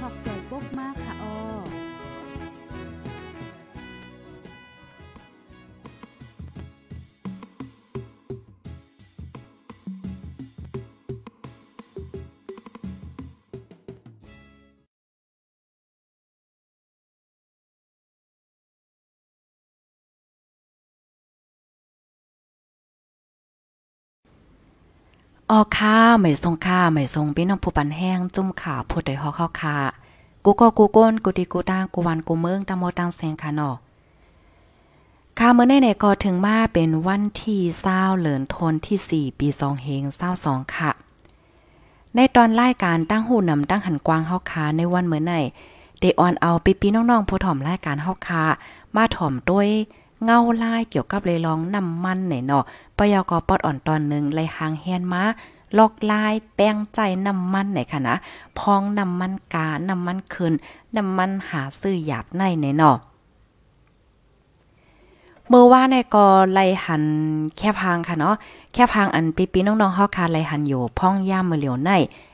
ข่ ออค่ะไม่ทรงค่ะไม่ทรงพี่น้องผู้ปันแห้งจุ่มขาผู้ใดฮอกเข้าค่ะกูก็กูก้นกูดีกูตางกูวันกูเมืองตะโมตังแสงค่ะเนาะค่ะเมื่อในไหนก็ถึงมาเป็นวันที่เศร้าเหลินทนที่ 4 ปี2เฮงเศร้าสองค่ะ ในตอนรายการตั้งหูนำตั้งหันกวางเฮาคาในวันเมื่อไหนเดออนเอาปีปีน้องๆผู้ถ่อมรายการเฮาคามาถ่อมด้วยเงาลายเกี่ยวกับเลยลองน้ำมันไหนเนาะ ปยกปอดอ่อนตอนหนึ่งเลยหางแฮนมาลอกลายแป้งใจน้ำมันไหนค่ะนะ พองน้ำมันกา น้ำมันคืนน้ำมันหาซื้อหยาบในไหนเนาะเมื่อว่าในก็ไลหันแค่พังค่ะเนาะแค่พังอันปีปีน้องๆเฮาคาไลหันอยู่พ่องย่ามมือเหลียวใน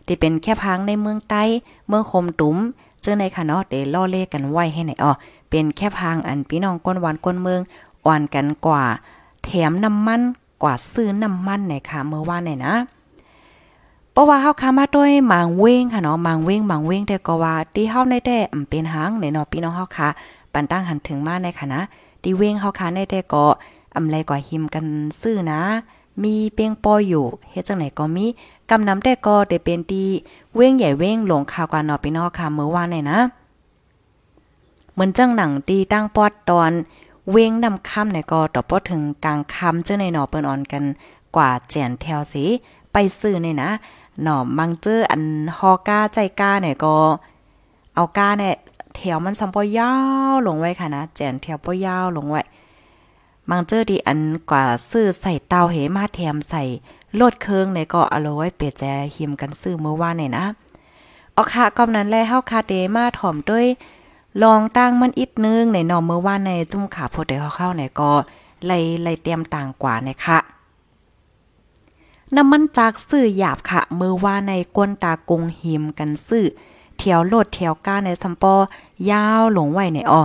ที่เป็นแค่พังในเมืองใต้เมืองคมตุ้มเจอในค่ะเนาะเดล่อเล่กันไว้ให้ไหนอ๋อเป็นแค่พังอันพี่น้องก้นหวานก้นเมืองอ่อนกันกว่า แถมน้ำมัน กว่าซื้อน้ำมันไหนค่ะเมื่อวานไหนนะเพราะว่าเฮาค้ามาด้วยหมางเว้งค่ะเนาะหมางเว้งหมางเว้งแต่ก็ว่าที่เฮาในแต่อำเป็นหางในเนาะพี่น้องเฮาค่ะปันตั้งหันถึงมาในค่ะนะที่เว้งเฮาค่ะในแต่ก็อำไรกว่าหิมกันซื้อนะ มีเปียงปออยู่เฮ็ดจังไหนก็มีกำนำแต่ก็ได้เป็นตีเว้งใหญ่เว้งหลงข่าวกว่าเนาะพี่น้องค่ะเมื่อวานไหนนะเหมือนจังหนังตีตั้งปอดตอน เว้งนำค่ำในก็ต่อปอถึงกลางค่ำเจ้าในหนอเปิ้นออนกันกว่าแจนแถวสิไปซื้อเนี่ยนะหน่อมังเจออันฮอก้าใจก้าเนี่ยก็ เอาก้าเนี่ยแถวมันสัมปอยาวลงไว้ค่ะนะแจนแถวปอยาวลงไว้มังเจอดีอันกว่าซื้อใส่เตาเหมาแถมใส่โลดเคืองเนี่ยก็เอาไว้เปียแจหิมกันซื้อเมื่อวานเนี่ยนะเอค่ะกำนั้นแลเฮาคาเดมาถ่อมด้วย ลองตั้งมันอิดนึงในนอมเมื่อวานในจุ่มขาพดได้เข้าๆในก็ไล่ไล่เตรียมต่างกว่านี่ยค่ะน้ำมันจากซื้อหยาบค่ะ มือว่าในกวนตากงหิมกันซื้อเถียวโลดเถียวก้าในสัมปอยาวหลงไหวในออ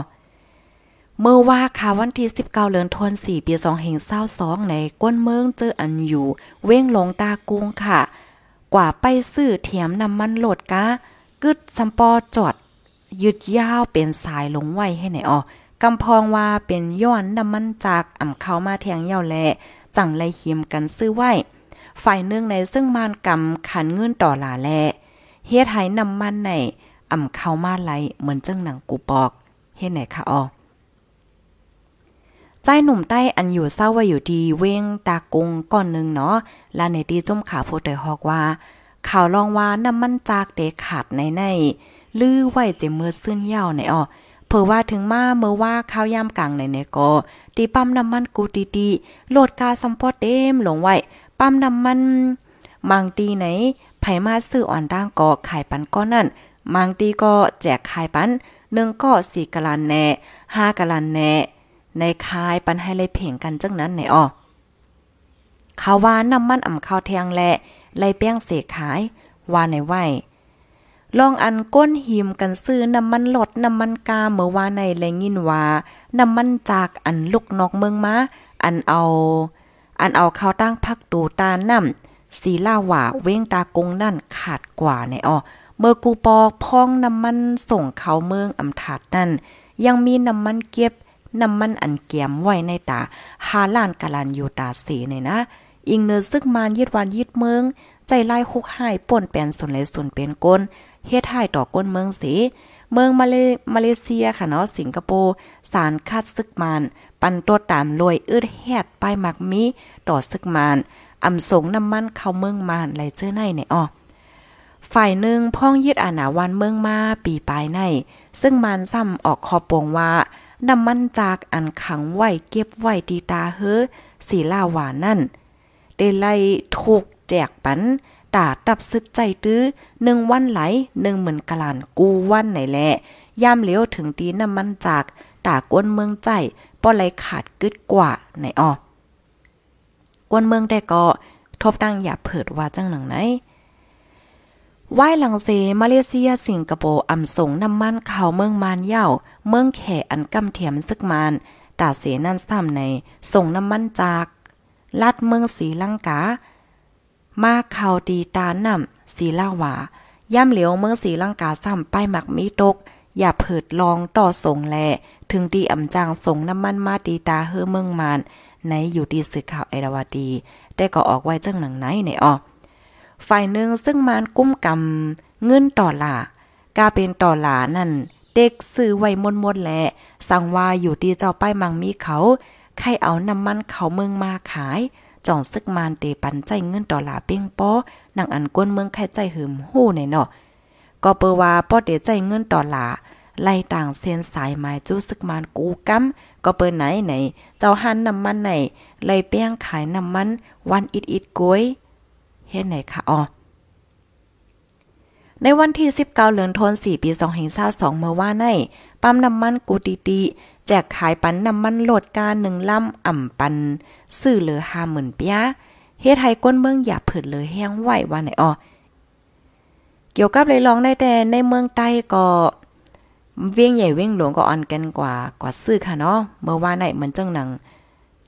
เมื่อว่าค่ะวันที่ 19เดือนธันวาคมปี2เฮง22ในก้นเมืองเจออันอยู่ เว้งหลงตากุงค่ะ กว่าไปซื้อเถียมน้ำมันโหลดกากึดสัมปอจอด ยึดยาวเป็นสายลงไว้ให้ไหนอ๋อกำพองว่าเป็นย้อนน้ำมันจากอ่ำเข้ามาแทงเยาวแลจังไรหิมกันซื้อไว้ ฝ่ายหนึ่งในซึ่งมานกำขันเงินต่อหลาแลเฮ็ดให้น้ำมันในอ่ำเข้ามาไหลเหมือนจังหนังกูปอกเฮ็ดไหนคะอ๋อใจหนุ่มใต้อันอยู่เศร้าว่าอยู่ดีเว้งตากงก่อนหนึ่งเนาะลาในตีจุ่มขาโพเตฮอกว่าข่าวลองว่าน้ำมันจากเดขาดในใน ลือไว้เจมือซึ้นยาวในอ๋อเผื่อว่าถึงมาเมื่อว่าข้าวยามกลางในในก็ตีปั๊มน้ำมันกูตีตีโหลดกาซัมพอเต็มลงไว้ปั๊มน้ำมันมังตีไหนไผมาซื้ออ่อนร่างก็ขายปันก้อนนั่นมังตีก็แจกขายปันหนึ่งก็สี่กะลันแน่ห้ากะลันแน่ในคายปันให้เลยเพ่งกันจังนั้นในอ้อเขาว่าน้ำมันอ่ำข้าวแทงแหละไล่เปี้ยงเสกขายว่าในไหว ลองอันก้นหิมกันซื้อน้ำมันหลดน้ำมันกาเมื่อว่าในแลงยินว่าน้ำมันจากอันลูกนอกเมืองมาอันเอา อันเอาเข้าตั้งพักตูตาน้ำสีล่าหว่าเว้งตากงนั่นขาดกว่าในอ้อเมื่อกูปอพองน้ำมันส่งเขาเมืองอำถาดนั่น ยังมีน้ำมันเก็บน้ำมันอันเกียมไว้ในตาหาล้านกะลันอยู่ตาสีนี่นะ อิงเนอซึกมานยึดวันยึดเมือง ใจไล่คุกหายป่นแปนส่วนเลยส่วนเป็นก้น เฮ็ดให้ต่อก้นเมืองสีเมืองมาเลมาเลเซียค่ะเนาะสิงคโปร์สารคัดซึกมาน ปันตัวตามลอยอึดแฮดป้ายมักมีต่อซึกมานอำสงน้ำมันเข้าเมืองมานไหลเจอในในอ้อฝ่ายหนึ่งพ่องยึดอาณาวันเมืองมาปีปลายใน ซึ่งมันซ้ำออกคอปงว่าน้ำมันจากอันขังไว้เก็บไว้ดีตาเฮอสีลาหวานนั่นเดไลถูกแจกปัน ตาตับซึกใจตื้อหนึ่งวันไหลหนึ่งเหมือนกะลานกูวันไหนแหละย่ามเหลียวถึงตีน้ำมันจากตากวนเมืองใจป้อไหลขาดกึดกว่าไหนออกวนเมืองได้ก็ทบตั้งอย่าเผิดว่าจังหนังไหนไว้หลังเซมาเลเซียสิงคโปร์อำสงน้ำมันเขาเมืองมานเย่าเมืองแขอันกำเทียมซึกมานตาเสนั่นซ้ำในส่งน้ำมันจาก ลัดเมืองสีลังกา มาเขาตีตานำสีลาวาย่ำเหลียวเมืองสีลังกาซ้ำไปหมักมีตก อย่าเผิดลองต่อส่งแล ถึงตีอ่ำจางส่งน้ำมันมาตีตาเฮือเมืองมานในอยู่ดีสื่อข่าวไอราวดี ได้ก็ออกไว้จังหนังไหนในออฝ่ายหนึ่งซึ่งมานกุ้มกำเงินต่อหลากาเป็นต่อหลานั่น เด็กซื้อไว้มนมนแหละสั่งว่าอยู่ดีเจ้าป้ายมังมีเขา ใครเอาน้ำมันเขาเมืองมาขาย จ่องซึกมานเตปันใจเงินตอหลาเป้งป้อนังอันก้นเมืองใครใจหืมหู้ในเนาะก็เปว่าป้อเตใจเงินตอหลาไล่ต่างเส้นสายไม้จู้ซึกมานกูกำก็เปิ้นไหนไหน เจ้าหันน้ำมันไหนไล่เป้งขายน้ำมัน วันอิดอิดกวยเฮ็ดไหนคะอ๋อในวันที่ 19 เดือนธันวาคมปี2022เมื่อว่าในปั๊มน้ำมันกูตีตี จกขายปันน้ำมันโหลดกา1ลำอ่ำปันซื้อเหลือ50,000ปียเฮ็ดให้ก้นเมืองอย่าเผิดเลยแห้งไหวว่าไหนอ๋อเกี่ยวกับเลยลองได้แต่ในเมืองใต้ก็เวียงใหญ่เวียงหลวงก็อ่อนกันกว่ากว่าซื้อค่ะเนาะเมื่อว่าไหนเหมือนจังหนัง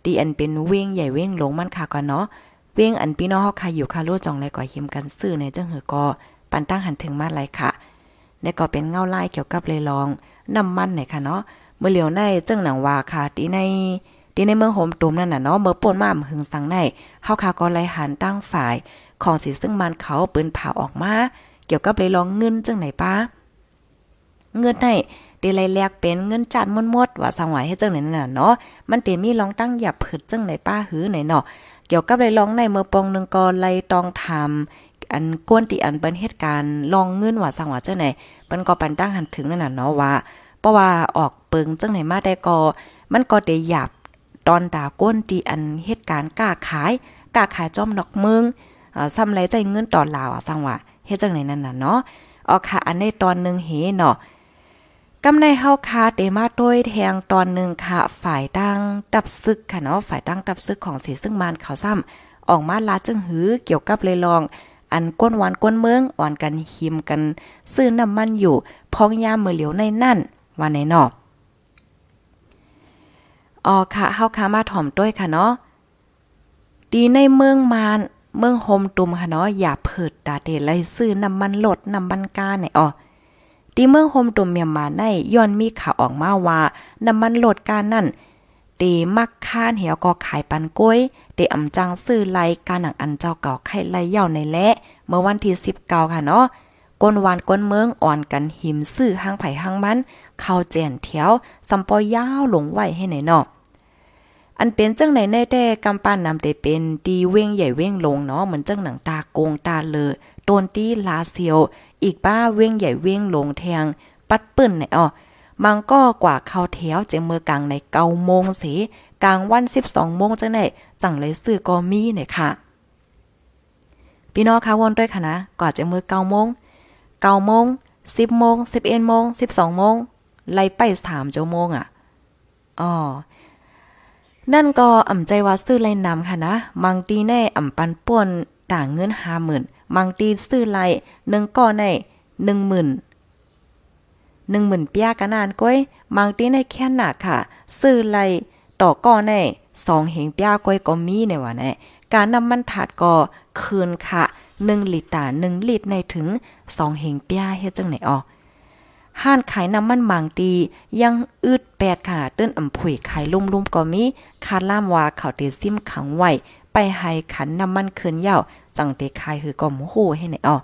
ตีอันเป็นเวียงใหญ่เวียงหลวงมันค่ะก่อนเนาะเวียงอันพี่น้องเฮาค่ะอยู่ค่ะรู้จองเลยก่อหิมกันซื้อในจังหือก็ปันตั้งหันถึงมาหลค่ะได้ก็เป็นเงาลายเกี่ยวกับเลยลองน้ำมันไหนค่ะเนาะ มื่อเหลียวในจังหนังว่าค่ะที่ในที่ในเมืองโฮมตุมนั่นน่ะเนาะเมื่อป่นมาหึงสังในเฮาค่ะก็ไล่หันตั้งฝ่าย ของสิซึ่งมันเขาปืนเผาออกมา เกี่ยวกับเลยลองเงินจังไหนป้าเงินได้เดลัยแลกเป็นเงินจัดมดๆว่าสังหวายให้จังไหนน่ะเนาะมันเตมีลองตั้งหยับผึดจังไหนป้าหื้อไหนเนาะเกี่ยวกับเลยลองในเมื่อปองนึงก็ไลตองทำอันกวนติอันเปิ้นเหตุการณ์ลองเงินว่าสังว่าจังไหนเปิ้นก็ปันตั้งหันถึงนั่นน่ะเนาะว่าเพราะว่าออก เปิงจังไหนมาได้ก็มันก็ได้หยับตอนด่าก้นตีอันเหตุการณ์กล้าขายกล้าขายจอมดอกเมืองอ่าซ้ำไรใจเงินตอนลาวอะสังว่าเฮ็ดจังไหนนั่นน่ะเนาะออกค่ะอันในตอนนึงเฮเนาะกำในเฮาคาเตมาโดยแทงตอนหนึ่งค่ะ ฝ่ายตั้งดับซึกค่ะเนาะฝ่ายตั้งดับซึกของเสซึ่งมานเขาซ้ำออกมาลาจึงหือเกี่ยวกับเลยลอง อันก้นวันก้นเมืองอ่อนกันหิมกัน ซื้อน้ำมันอยู่ พองยามมือเหลียวในนั่นว่าในนอก อ๋อค่ะเฮาคามาถ่อมด้วยค่ะเนาะดีในเมืองมานเมืองโฮมตุมค่ะเนาะอย่าเผิดดาเดไลซื้อน้ำมันลดน้ำมันกาเนี่ยอ๋อตีเมืองโฮมตุมเมียมาในย้อนมีข่าวออกมาว่าน้ำมันลดการนั่นเตมักค้านเหี่ยวก็ขายปันก้อยเตอำจังซื้อไลการหนังอันเจ้าเก่าไข่ไลเย่าในและ เมื่อวันที่19ค่ะเนาะ ก้นวานก้นเมืองอ่อนกันหิมซื้อห้างไผ่ห้างมันเข้าแจนเถียวสัมปอยาวหลงไหวให้ไหนเนาะอันเป็นจังไหนในแต่กำปั้นนำได้เป็นดีเว้งใหญ่เว้งลงเนาะเหมือนจังหนังตาโกงตาเลอโตนตีลาเซียว อีกป้าเว้งใหญ่เว้งลงแทง ปัดปื้นในอ้อมังก็กว่าเข้าแถวเจมือกลางในเกาโมงสีกลางวันสิบสองโมงจังไหนจังเลยซื้อก็มีเนี่ยค่ะพี่น้องคะวนด้วยค่ะนะกว่าจะมือเก้าโมง เก้าโมงสิบโมงสิบเอ็ดโมงสิบสองโมงไล่ไปสามเจ้าโมงอะอ๋อนั่นก็อ่ำใจว่าซื้อไล่นำค่ะนะมังตีแน่อ่ำปันป่วนต่างเงินห้าหมื่นมังตีซื้อไล่หนึ่งก้อนในหนึ่งหมื่นหนึ่งหมื่นเปียกันนานก้อยมังตีในแค่หนักค่ะ ซื้อไล่ต่อก้อนในสองเหงเปียก้อยก็มีในวันนี้การนำมันถาดก็คืนค่ะ หนึ่งลิตรหนึ่งลิตรในถึงสองเหงเปียเฮ็ดจังไหนออห้านขายน้ำมันบางตียังอืดแปดค่ะเติ้นอ่ำผุยขายลุ่มๆก็มีคาดล่ามว่าเขาเตซิมขังไว้ไปให้ขันน้ำมันคืนเย่าจังเตคายคือก็มโหให้ไหนอ๋อ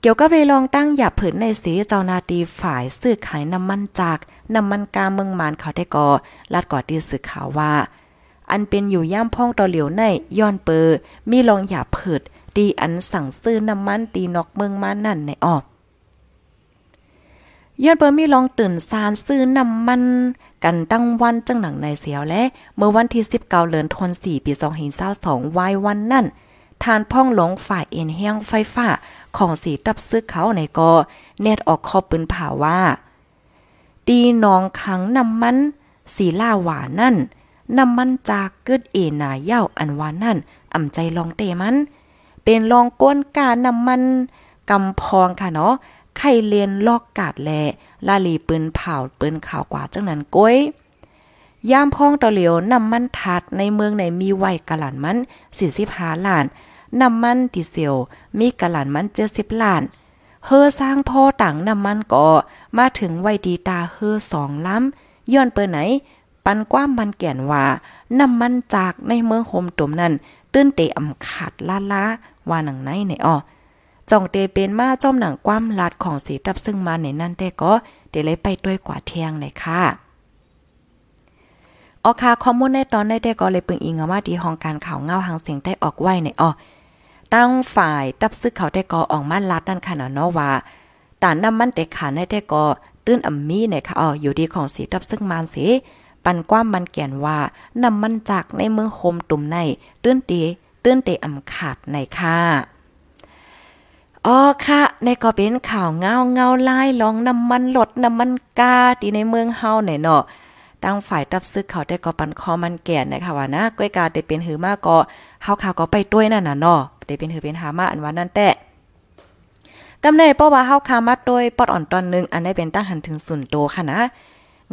เกี่ยวกับเลยลองตั้งหยับผืนในสีเจ้านาตีฝ่ายซื้อขายน้ำมันจากน้ำมันกาเมืองมานเขาได้ก่อลัดก่อตีสื่อข่าวว่า อันเป็นอยู่ย่ามพ่องต่อเหลียวในย้อนเปอมีลองหยับผืด ตีอันสั่งซื้อน้ำมันตีนอกเมืองมานั่นในออกยอนเปอร์มีลองตื่นซานซื้อน้ำมันกันตั้งวันจังหนังในเสียวและ เมื่อวันที่19เดือนธันวาคมปี2022วายวันนั่นทานพ่องหลงฝ่ายเอ็นแห้งไฟฟ้าของสีตับซึกเขาในกอเนตออกคอปืนผ่าว่า ตีนองขังน้ำมัน สีล่าหวานนั่นน้ำมันจากเกิดเอนาเย้าอันวานนั่นอ่ำใจลองเตมัน เป็นลองก้นกาน้ำมันกำพองค่ะเนาะไข่เลียนลอกกาดแลลาลีปืนเผาปืนข่าวกว่าจังนั้นก้อยย่ามพ้องต่อเหลียวน้ำมันทัดในเมืองในมีไว้กะหลานมัน45ล้านน้ำมันที่เซียวมีกะหลานมันเจ็ดสิบล้านเฮอสร้างพ่อต่างน้ำมันก็มาถึงไวดีตาเฮอสองล้ำย้อนเปิดไหน ปันกว้ามมันแก่นว่าน้ำมันจากในเมืองโฮมตุมนั้นตื้นเตะอำขาดล้าล้า ว่าหนังไหนในอ้อจ่องเตเป็นมาจ้อมหนังความลัดของสีตับซึ่งมาในนั่นแต่ก็เดเลยไปด้วยกว่าเที่ยงเลยค่ะออค่ะข้อมูลในตอนในแต่ก็เลยปึงอิงเอาว่าที่ห้องการข่าวเงาหางเสียงได้ออกไว้ในอ้อตั้งฝ่ายตับซึกเขาได้กอออกมาลัดนั่นค่ะเนาะว่าตานน้ำมันเตขาในได้กอตื้นอ่ำมีเนี่ยค่ะอ๋ออยู่ดีของสีตับซึกมานสิปันกว้ามมันแก่นว่าน้ำมันจากในเมืองโฮมตุ่มในตื้นตี ตื้นเตอ่ำขาดในค่ะอ๋อค่ะ ในก็เป็นข่าวเงาเงาลายลองน้ำมันลดน้ำมันกาตีในเมืองเฮาเนี่ยเนาะตั้งฝ่ายตับซึกเขาได้ก็ปันคอมันแก่นนะคะว่านะก้อยกาได้เป็นหือมากก็เฮาข่าวก็ไปด้วยนั่นน่ะเนาะได้เป็นหือเป็นหามาอันว่านั่นแต่กำในเพราว่าเฮาคามาโดยปอดอ่อนตอนนึงอันได้เป็นตั้งหันถึงสุนโตค่ะนะ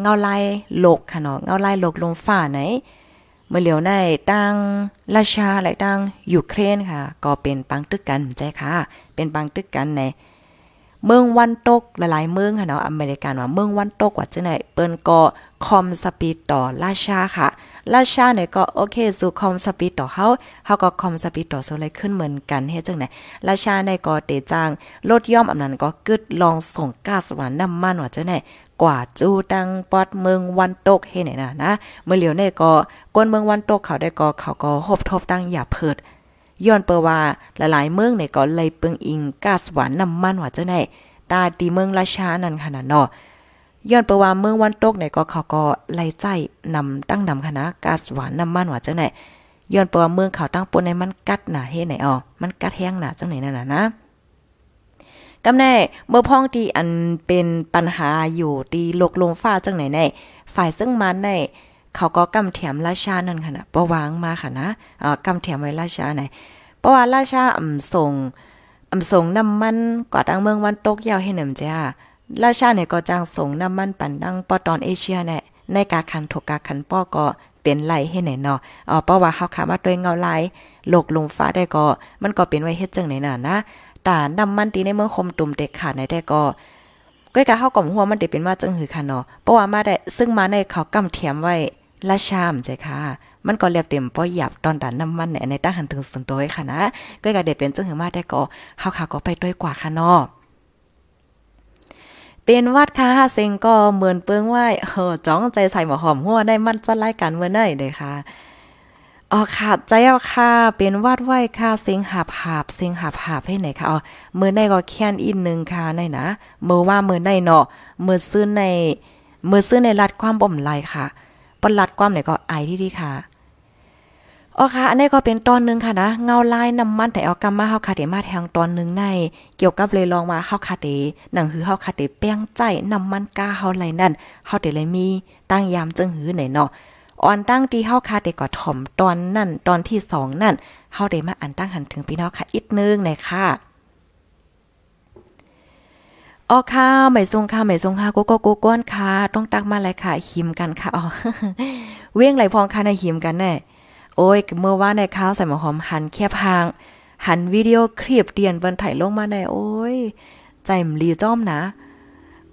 เงาลายโลกค่ะเนาะเงาลายโลกลงฟ้าไหน มื่อเหลียวในตั้งราชาและตั้งยูเครนค่ะ ก็เป็นปังตึกกันใจค่ะ เป็นปังตึกกันในเมืองวันตกหลายๆเมืองค่ะเนาะอเมริกันว่าเมืองวันตกว่าจังไหนเปิ้นก็คอมสปีดต่อราชาค่ะราชาเนี่ยก็โอเคสู่คอมสปีดต่อเฮาเฮาก็คอมสปีดต่อโซเลยขึ้นเหมือนกันเฮ็ดจังไหนราชาในก็เตจางลดย่อมอำนั้นก็กึดลองส่งก๊าซหวานน้ำมันว่าจังไหน กว่าจูตังปอดเมืองวันตกเฮ็ดไหนน่ะนะเมื่อเหลียวในก็กวนเมืองวันตกเขาได้ก็เขาก็หบทบตั้งอย่าเพิดย้อนเปว่าหลายๆเมืองเนี่ยก็เลยเปิงอิงก๊าซหวานน้ำมันว่าจังไหนตาตีเมืองราชานั่นขนาดเนาะย้อนไปว่าเมืองวันตกเนี่ยก็เขาก็ไล่ใจนำตั้งนำคณะก๊าซหวานน้ำมันว่าจังไหนย้อนไปว่าเมืองเขาตั้งปนในมันกัดหนาเฮ็ดไหนอ๋อมันกัดแห้งหนาจังไหนนั่นน่ะนะ กำแน่เมื่อพ้องที่อันเป็นปัญหาอยู่ตีลกลงฟ้าจังไหนในฝ่ายซึ่งมันในเขาก็กำแถมราชานั่นค่ะนะประวางมาค่ะนะอ่ากำแถมไว้ราชาไหนเพราะว่าราชาอำส่งอำส่งน้ำมันกว่าตังเมืองวันตกยาวให้หนำจ้าราชาเนี่ยก็จ้างส่งน้ำมันปั่นดังปอตอนเอเชียเนี่ยในกาคันถกกาคันป้อก็เป็นไหลให้ไหนเนาะอ๋อเพราะว่าเฮาขามาด้วยเงาลายโลกลงฟ้าได้ก็มันก็เป็นไว้เฮ็ดจังไหนน่ะนะ ตาน้ำมันตีในเมืองคมตุ่มเด็กขาดในได้ก็ก้อยกะเฮาก็หัวมันได้เป็นว่าจังหือค่ะเนาะเพราะว่ามาได้ซึ่งมาในเขากำเทียมไว้ราชามใจค่ะ มันก็เรียบเต็มป้อหยับตอนดันน้ำมันในตั้งหันถึงส่วนตัวค่ะนะก้อยกะเด็ดเป็นจังหือมาได้ก็เฮาขาก็ไปด้วยกว่าค่ะเนาะเป็นวัดค่ะเซงก็เหมือนเปิงไหวเออจ้องใจใส่หมอหอมหัวได้มันจะไล่กันเมื่อไหร่เด้ค่ะ อ๋อค่ะใจเอาค่ะ เป็นวาดไหวค่ะ เสียงหับหับเสียงหับหับให้ไหนค่ะอ๋อมือในก็แค้นอีกนึงค่ะในนะมือว่ามือในเนาะมือซื้อในมือซื้อในรัดความบ่มไหลค่ะปนรัดความไหนก็ไอที่ที่ค่ะอ๋อค่ะ อันนี้ก็เป็นตอนนึงค่ะนะเงาลายน้ำมันแต่เอากำมมาเฮาคาเดมาแทงตอนนึงใน เกี่ยวกับเลยลองว่าเฮาคาเดหนังหือเฮาคาเดแป้งใจน้ำมันกาเฮาไหลนั่นเฮาเดเลยมีตั้งยามจึงหือไหนเนาะ ออนตั้งที่เฮาคาเดก็ถ่อมตอนนั่นตอนที่2นั่นเฮาได้มาอันตั้งหันถึงพี่น้องค่ะอีกนึงในค่ะออค่ะไม่ทรงค่ะไม่ทรงค่ะกูก็กูก้นค่ะต้องตักมาเลยค่ะหิมกันค่ะอ๋อเว้งไหลพองค่ะในหิมกันแน่โอ้ยเมื่อว่าในข้าวใส่หมอหอมหันแคบหาง หันวิดีโอคลิปเตียนบนถ่ายลงมาในโอ้ย ใจมลีจ้อมนะ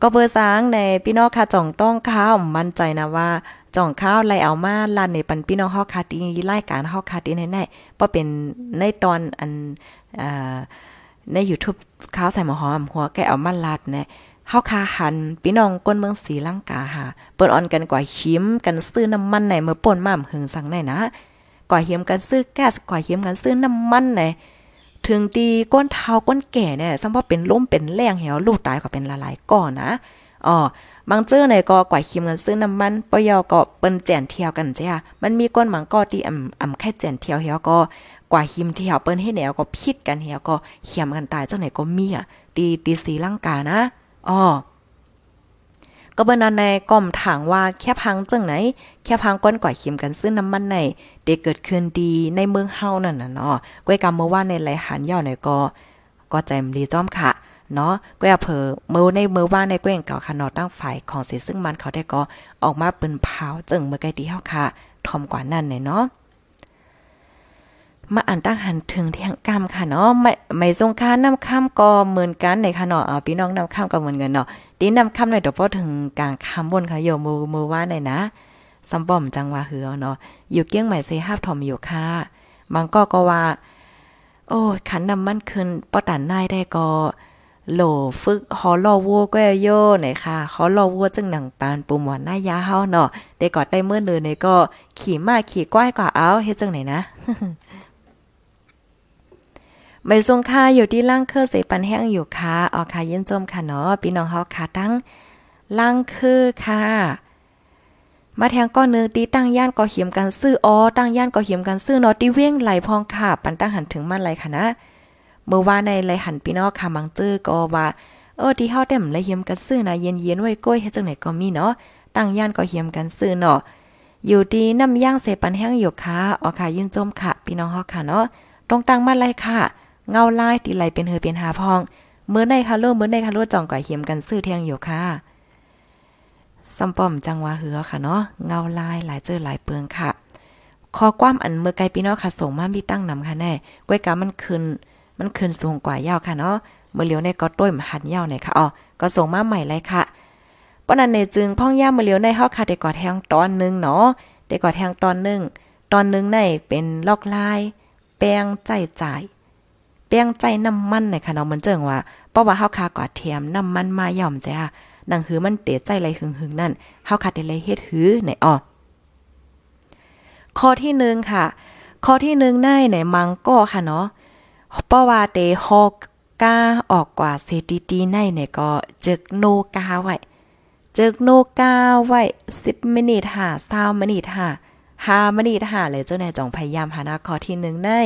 ก็เบอร์สางในพี่น้องค่ะจ่องต้องข้าวมั่นใจนะว่า จ่องข้าวไล่เอามาลั่นในปันพี่น้องเฮาคาตีรายการเฮาคาตีแน่ๆเพราะเป็นในตอนอันอ่าใน YouTube ข้าวใส่หมอหอมหัวแกเอามาลัดเนี่ยเฮาคาหันพี่น้องก้นเมืองศรีลังกาหาเปิ้นออนกันกว่าชิมกันซื้อน้ำมันไหนเมื่อป่นม่ำหึงสั่งไหนนะกว่าเหียมกันซื้อแก๊สกว่าเหียมกันซื้อน้ำมันไหนถึงตีก้นเท้าก้นแก่เนี่ยซัมพอเป็นล้มเป็นแรงเหี่ยวลูกตายก็เป็นละลายก่อนนะอ๋อ บางเจ้อในก็กว่าคิมกันซื้อน้ำมันปยอก็เปิ้นแจนเที่ยวกันจ้ะมันมีก้นหมังก็ที่อ่ำอ่ำแค่แจนเที่ยวเหี่ยก็กว่าหิมเหี่ยวเปิ้นให้แนวก็พิดกันเหี่ยก็เขียมกันตายเจ้าไหนก็มีอะตีตีสีลังกานะอ๋อก็เบิ่นในก้อมถางว่าแค่พังจังไหน แค่พังก้นกว่าหิมกันซื้อน้ำมันในเด็กเกิดขึ้นดีในเมืองเฮานั่นน่ะเนาะก้อยกำเมื่อว่าในไหลหันย่อในก็ ก็ใจมดีจ้อมค่ะ เนาะก็อย่าเผอเมื่อในเมื่อว่าในเก้งเก่าค่ะนาะตั้งฝ่ายของเสิซึ่งมันเขาได้ก็ออกมาปืนเผาจึงเมื่อไกลที่เฮาค่ะทอมกว่านั่นเนาะมาอ่านตั้งหันถึงเที่ยงกรรมค่ะเนาะไม่ไม่ทรงค่าน้ำค่ำก็เหมือนกันในค่ะเนาะพี่น้องน้ำค่ำก็เหมือนกันเนาะตีน้ำค่ำหน่อยเดี๋ยวพอถึงกลางค่ำบนค่ะโยมือมือว่าในนะซัมบอมจังว่าเหือเนาะอยู่เกี้ยงใหม่เซฮาบทอมอยู่ค่ะบางก็ก็ว่า โอ้ขันน้ำมันขึ้นป้อตันนายได้ก็ โหลฝึกฮอลอวัวก็โย่ไหนค่ะฮอลอวัวจึงหนังปานปูหมอนหน้ายาเฮาเนาะได้กอดได้เมื่อเนือเนี่ยก็ขี่มาขี่ก้อยกว่าเอาเฮ็ดจังไหนนะใบทรงค่าอยู่ที่ล่างเครือเสปันแห้งอยู่ค่ะออค่ะยินจมค่ะเนาะพี่น้องเฮาค่ะตั้งล่างคือค่ะ มาแทงก้อนเนื้อตีตั้งย่านก่อเขียมกันซื้ออ๋อตั้งย่านก่อเขียมกันซื้อเนาะตีเว้งไหลพองค่ะปันตั้งหันถึงมันไหลค่ะนะ เมื่อว่าในไหลหันพี่น้องค่ะมังจื้อก็ว่าเออที่เฮาเต็มไหลเหียมกันซื้อนะเย็นๆไว้ก้อยเฮ็ดจังไหนก็มีเนาะตั้งย่านก่อเขียมกันซื้อเนาะอยู่ดีน้ำย่างเสปันแห้งอยู่ค่ะออกค่ะยินจมค่ะ พี่น้องเฮาค่ะเนาะตรงตั้งมาไหลค่ะ เงาลายตีไหลเป็นเฮอเป็นหาพองเมื่อในคาโลเมื่อในคาโลจ่องก่อยเขียมกันซื้อเทียงอยู่ค่ะซัมป้อมจังว่าเหือค่ะเนาะเงาลายหลายเจอหลายเปืองค่ะ คอความอันเมื่อไกลพี่น้องค่ะส่งมามีตั้งนำค่ะแน่ก้วยกามันขึ้น มันขึ้นสูงกว่ายาวค่ะเนาะเมื่อเลียวในก็ต้วยมหันยาวในค่ะอ๋อก็ส่งมาใหม่เลยค่ะปนันในจึงพ่องย่าเมื่อเลียวในเฮาค่ะได้กอดแทงตอนนึงเนาะได้กอดแทงตอนนึงตอนนึงในเป็นลอกลาย แป้งใจจ่ายเปียงใจน้ำมันในค่ะเนาะมันเจิงว่าเพราะว่าเฮาคากอดเทียมน้ำมันมาย่อมจ้ะนังหือมันเตะใจไรหึงๆนั่นเฮาคาได้เลยเฮ็ดหือในอ้อข้อที่หนึ่งค่ะ ข้อที่หนึ่งได้ในมังก็ค่ะเนาะ เพราะว่าเตฮอกกาออกกว่าเซติตีในเนี่ยก็จึกโนกาไว้จึกโนกาไว้10มินิทห้า20มินิทห้า5มินิทห้าเลยเจ้าแน่จงพยายามหานะข้อที่หนึ่งได้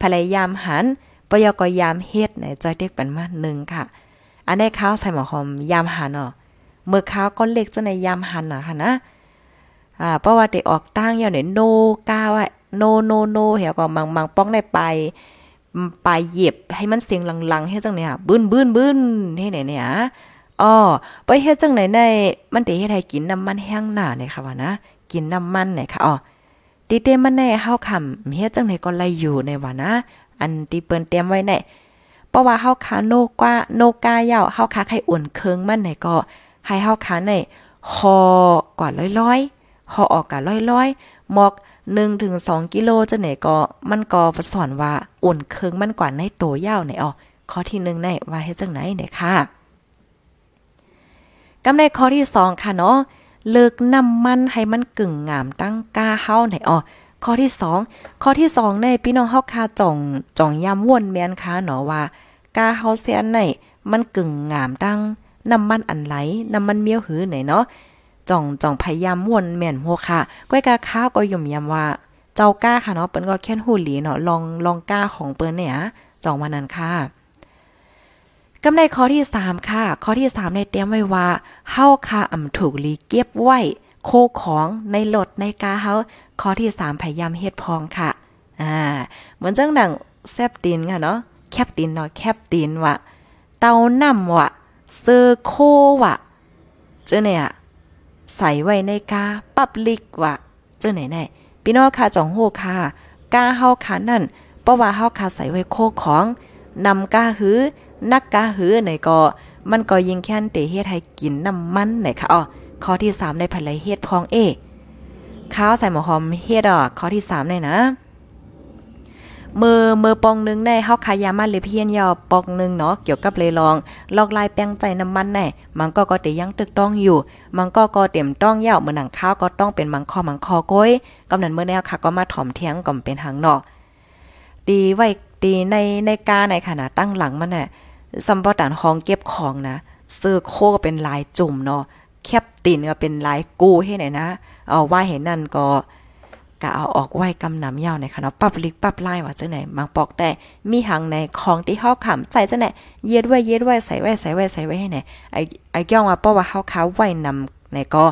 พยายามหันปยกยามเฮ็ดในจอยเด็กเป็นมาหนึ่งค่ะ อันนี้ข้าวใส่หมอหอมยามหันเนาะเมื่อข้าวก็เล็กเจะในยามหันน่ะค่ะนะอ่าเพราะว่าได้ออกตั้งยาวเนี่ยโนก้าวอะโนโนโนเหี่ยวก็มังมังป้องได้ไป ไปเหยียบให้มันเสียงลังๆให้จังเนี่ยบึ้นบึ้นบึ้นให้ไหนเนี่ยอ๋อไปเฮ็ดจังไหนในมันเตเฮ็ดให้กินน้ำมันแห้งหน้าเนี่ยค่ะว่านะกินน้ำมันเนี่ยค่ะอ๋อตีเต็มมันแน่เฮาคำเฮ็ดจังไหนก็ไลอยู่ในว่านะ อันที่เปิ้นเตรียมไว้ในเพราะว่าเฮาคาโนกว่าโนกาเย่าเฮาคาไข่อุ่นเคิงมันไหนก็ให้เฮาคาในหอกว่าร้อยๆหอออกกะร้อยๆหมอก 1ถึง2กิโลจะไหนก็มันก็สอนว่าอุ่นเคิงมันกว่าในโตยาวไหนอ๋อข้อที่1ในว่าเฮ็ดจังไหนเนี่ยค่ะกำในข้อที่ 2 ค่ะเนาะเลิกน้ำมันให้มันกึ่งงามตั้งกาเฮาไหนอ๋อข้อที่สองข้อที่สองในพี่น้องเฮาคาจ่องจ่องยำวนแม่นค่ะเนาะว่ากาเฮาเสียนในมันกึ่งงามดังน้ำมันอันไหลน้ำมันเมียวหือไหนเนาะ จ่องจ่องพยายามวนแม่นหัวค่ะก้อยกาข้าวก็ยุ่มยำว่า เจ้าก้าค่ะเนาะเปิ้นก็แค่นหูหลีเนาะลองลองก้าของเปิ้นเนี่ยจ่องมานั้นค่ะกำในข้อที่ 3 ค่ะ ข้อที่ 3 ในเตรียมไว้ว่าเฮาค่ะอำถูกลีเก็บไว้ โคของในรถในกาเฮาข้อที่ 3 พยายามเฮ็ดพองค่ะ อ่า เหมือนจังดังแซบตีนค่ะเนาะแคบตีนเนาะแคบตีนว่ะเตาน้ำว่ะเซอร์โคว่ะเจ้าเนี่ย ใส่ไว้ในกาปับลิกว่ะเจ้าไหนแน่พี่น้องค่ะจ่องโหค่ะ กาเฮาค่ะนั่นเพราะว่าเฮาค่ะใส่ไว้โคของนำกาหือ นักกาหือไหนก็มันก็ยิงแค้นเตเฮ็ดให้กินน้ำมันไหนค่ะอ๋อข้อที่3ในภายเฮ็ดพองเอข้าวใส่หมอหอมเฮ็ดอะข้อที่3เลยนะ มือมือปองนึงในเฮาขายามาเลยเพียนยอปองนึงเนาะเกี่ยวกับเลยลอง ลอกลายแป้งใจน้ำมันแน่มันก็ก็เตยังตึกต้องอยู่ มันก็ก็เต็มต้องยาวเหมือนหนังข้าวก็ต้องเป็นมังคอมังคอก้อยกำนันเมื่อแนวค่ะก็มาถ่อมเทียงก่อมเป็นหางเนาะดีไว้ดีในในกาในขณะตั้งหลังมันน่ะซัมบอตันห้องเก็บของนะเสื้อโคก็เป็นลายจุ่มเนาะแคบตีนก็เป็นลายกูให้ไหนนะเอาว่าเห็นนั่นก็ กะเอาออกไว้กำน้ำยาวในค่ะเนาะปับลิกปับไล่ว่าจังไหนมังปอกได้มีหังในของที่เฮาขำใจจังไหนเย็ดไว้เย็ดไว้ใส่ไว้ใส่ไว้ใส่ไว้ให้ไหนไอ้ไอ้ย่องว่าเพราะว่าเฮาค้าไว้นำในก็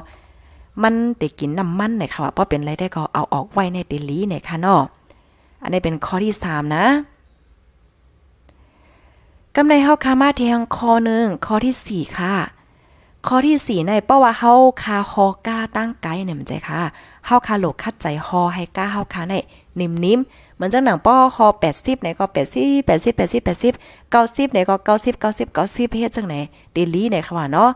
มันติกินน้ำมันในค่ะว่าเพราะเป็นไรได้ก็เอาออกไว้ในติลีในค่ะเนาะอันนี้เป็นข้อที่3นะกำไรเฮาคามาเทียงข้อหนึ่งข้อที่4ค่ะ ข้อที่4ในเพราะว่าเฮาคาฮอก้าตั้งไกเนี่ยมันใจค่ะ เฮาคาโลกคัดใจฮอให้ก้าเฮาคาในนิ่มๆเหมือนจังหนังป้อคอ80ไหนก็80 80 80 80 90ไหนก็90 90 90เฮ็ดจังไหนตีลีไหนค่ะว่าเนาะ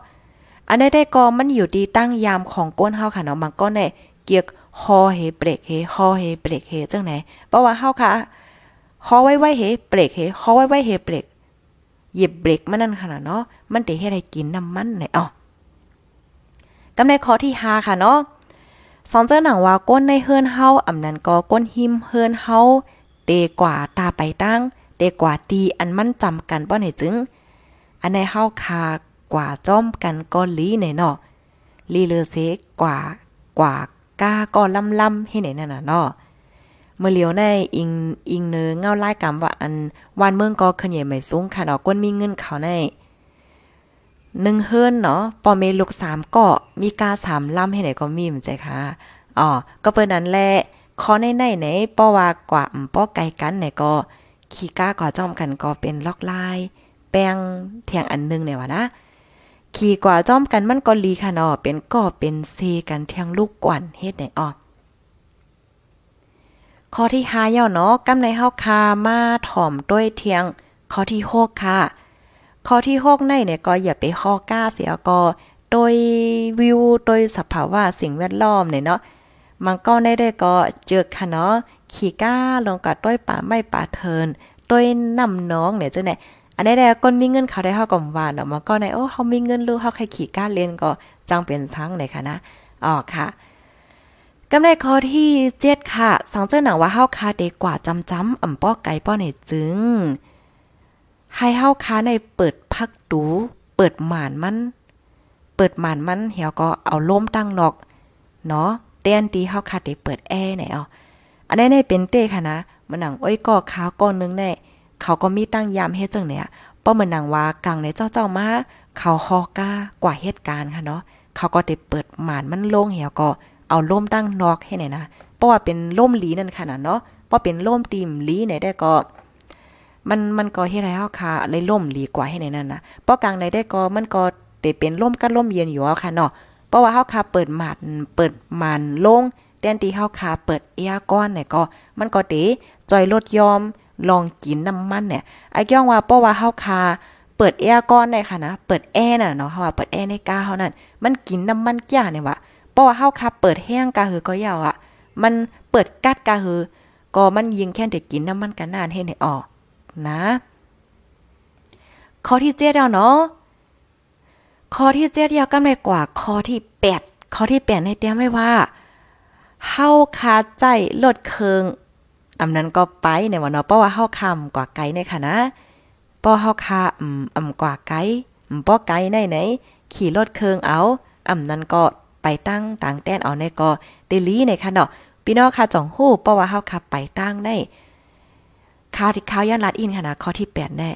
อันนี้ได้ก็มันอยู่ดีตั้งยามของก้นเฮาค่ะเนาะมันก็ในเกียกฮอเฮเบรกเฮฮอเฮเบรกเฮจังไหนเพราะว่าเฮาค่ะฮอไว้ไว้เฮเบรกเฮฮอไว้ไว้เฮเบรกหยิบเบรกมันนั่นขนาดเนาะมันเตเฮ็ดให้กินน้ำมันไหนอ๋อกำในข้อที่5ค่ะเนาะ สอนเจ้าหนังว่าก้นในเฮือนเฮาอำนั้นก็ก้นหิมเฮือนเฮาเตกว่าตาไปตั้งเตกว่าตีอันมันจำกันบ่ไหนจึง อันในเฮาคากว่าจ้อมกันก็ลีไหนเนาะลีเลเซกว่ากว่าก้าก็ลำล่ำให้ไหนนั่นน่ะเนาะเมื่อเลียวในอิงอิงเนื้อเงาไล่กำว่าอันวันเมืองก็ขนใหญ่ไม่สูงค่ะเนาะก้นมีเงินเขาใน หนึ่งเฮิรนเนาะปอเมลูกสามเก็มีกาสามล่ำให้ไหนก็มีมันใจค่ะอ๋อก็เปิ้นนั้นแหละขอในในไหนป้อว่ากว่าป้อไกลกันไหนก็ขี้ก้าก่อจ้อมกันก็เป็นล็อกลาย แป้งเทียงอันนึงเนี่ยวะนะขี่กว่าจ้อมกันมันก็ลีค่ะเนาะเป็นก็เป็นเซกันเทียงลูกกวนเฮ็ดไหนอ๋อข้อที่5ย่อเนาะกำในเฮาคามาถ่อมด้วยเทียงข้อที่6ค่ะ ข้อที่6ในเนี่ยก็อย่าไปฮอก้าเสียก็โดยวิวโดยสภาวะสิ่งแวดล้อมเนี่ยเนาะมันก็ได้ได้ก็เจอค่ะเนาะขี่ก้าลงกับต้อยป่าไม้ป่าเทินต้อยนำน้องเนี่ยจังไหนอันนี้ได้ก้นมีเงินเขาได้เฮาก็ว่าเนาะมันก็ในโอ้เฮามีเงินรู้เฮาใครขี่ก้าเล่นก็จังเป็นทั้งเลยค่ะนะอ๋อค่ะกำไรข้อที่เจ็ดค่ะ สังเจ้าหนังว่าเฮาคาเดกว่าจำจำอ่ำป้อไก่ป้อในจึง ให้เฮาคาในเปิดพักดู เปิดหมานมัน เปิดหมานมันเหี่ยวก็เอาล่มตั้งนอก เนาะเต้นตีเฮาคาเดเปิดแอร์ไหนเอาอันนี้ในเป็นเต้ค่ะนะมันหนังอ้อยก็ขาก้อนนึงแน่เขาก็มีตั้งยามเฮ็ดจังเนี่ยป้อมือนหนังว่ากลางในเจ้าเจ้ามาเขาฮอก้ากว่าเหตุการณ์ค่ะเนาะเขาก็ได้เปิดหมานมันโล่งเหี่ยวก็เอาล่มตั้งนอกให้ไหนนะเพราะว่าเป็นล่มหลีนั่นค่ะนะเนาะเพราะเป็นล่มตีมหลีไหนได้ก็ มันมันก็เฮ็ดให้เฮาค่ะเลยล่มหลีกว่าให้ไหนนั่นนะเพราะกลางในได้ก็มันก็ได้เป็นล่มกันล่มเย็นอยู่เอาค่ะเนาะเพราะว่าเฮาค่ะเปิดหมาดเปิดมานลงแทนที่เฮาค่ะเปิดแอร์ก้อนเนี่ยก็ มันก็เตจอยลดยอมลองกินน้ำมันเนี่ยไอ้ย้องว่าเพราะว่าเฮาค่ะเปิดแอร์ก้อนได้ค่ะนะเปิดแอร์น่ะเนาะเฮาว่าเปิดแอร์ในกาเฮานั่นมันกินน้ำมันแก่เนี่ยว่ะราะว่าเฮาคับเปิดแห้งกะหือก็ยาวอะ มันเปิดกัดกะหือก็มันยิงแค่เด็กกินน้ำมันกันนานให้ในออ นะข้อที่เจ็ดแล้วเนาะข้อที่เจ็ดยาวกำไรกว่าข้อที่แปดข้อที่แปดในเตรียมไว้ว่าเฮาคาใจลดเคืองอำนั้นก็ไปเนี่ยว่าเนาะเพราะว่าเฮาคำกว่าไกลในค่ะนะเพราะเฮาคาอืมอำกว่าไกลอืมป้อไกลในไหนขี่รถเคืองเอาอำนั้นก็ไปตั้งต่างแต้นเอาในก็เดลีในค่ะเนาะพี่น้องค่ะจ่องฮู้เพราะว่าเฮาขับไปตั้งได้ ข่าวที่ข่าวย้อนลัดอินค่ะนะข้อที่8แน่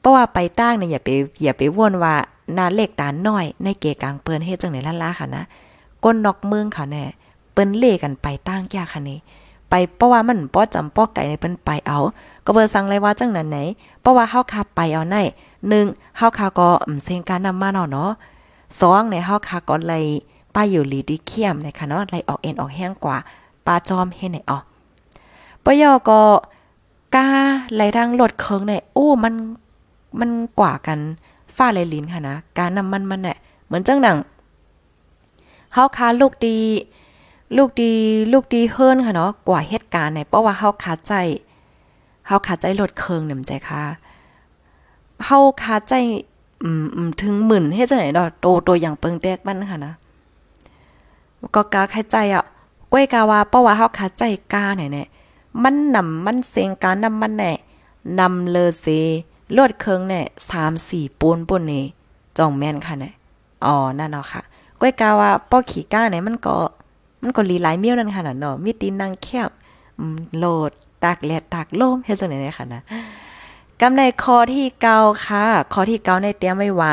เพราะว่าไปตั้งเนี่ยอย่าไปอย่าไปว่นว่านาเลขตาน้อย ในเกกลางเปิ้นเฮ็ดจังไหนล่ะล่ะค่ะนะก้นนอกเมืองค่ะแน่เปิ้นเล่กันไปตั้งยากค่ะนี่ไปเพราะว่ามันป้อจำป้อไก่ในเปิ้นไปเอา ก็เบอร์สั่งเลยว่าจังนั้นไหนเพราะว่าเฮาขับไปเอาใน1เฮาคาก็อืมเซงการนำมาเนาะเนาะ2ในเฮาคาก็เลยป้าอยู่ลีดีเคียมนะคะเนาะไลออกเอ็นออกแห้งกว่าปลาจอมเฮ็ดไหนออกปยอก็ กาไหลทางรถเคิงเนี่ยโอ้มันมันกว่ากันฟ้าไหลลิ้นค่ะนะการนำมันมันเนี่ยเหมือนจังหนังเฮาคาลูกดี ลูกดีลูกดีเฮิรนค่ะเนาะกว่าเหตุการณ์เนี่ยเพราะว่าเฮาคาใจเฮาขาใจลดเคิงเนี่ยใจค่ะเฮาขาใจอืมอืมถึงหมื่นเฮ็ดจังไหนดอกโตโตอย่างเปิงแตกมันค่ะนะก็กาใครใจอะก้วยกาว่าเพราะว่าเฮาขาใจกาเนี่ยเนี่ย มันนำมันเสียงการนำมันแน่นำเลอเซลวดเคิงเนี่ย3-4ปูนปุ่นนี่จ่องแม่นค่ะเนี่ยอ๋อนั่นเนาะค่ะก้วยกาว่าป้อขี่ก้าเนี่ยมันก็ มันก็ลีหลายเมี้ยวนั่นค่ะเนาะมีตีนนางแคบโหลดตากแลดตากลมเฮ็ดจังได๋ค่ะนะกำในคอที่เกาค่ะคอที่เกาในเตรียมไว้ว่า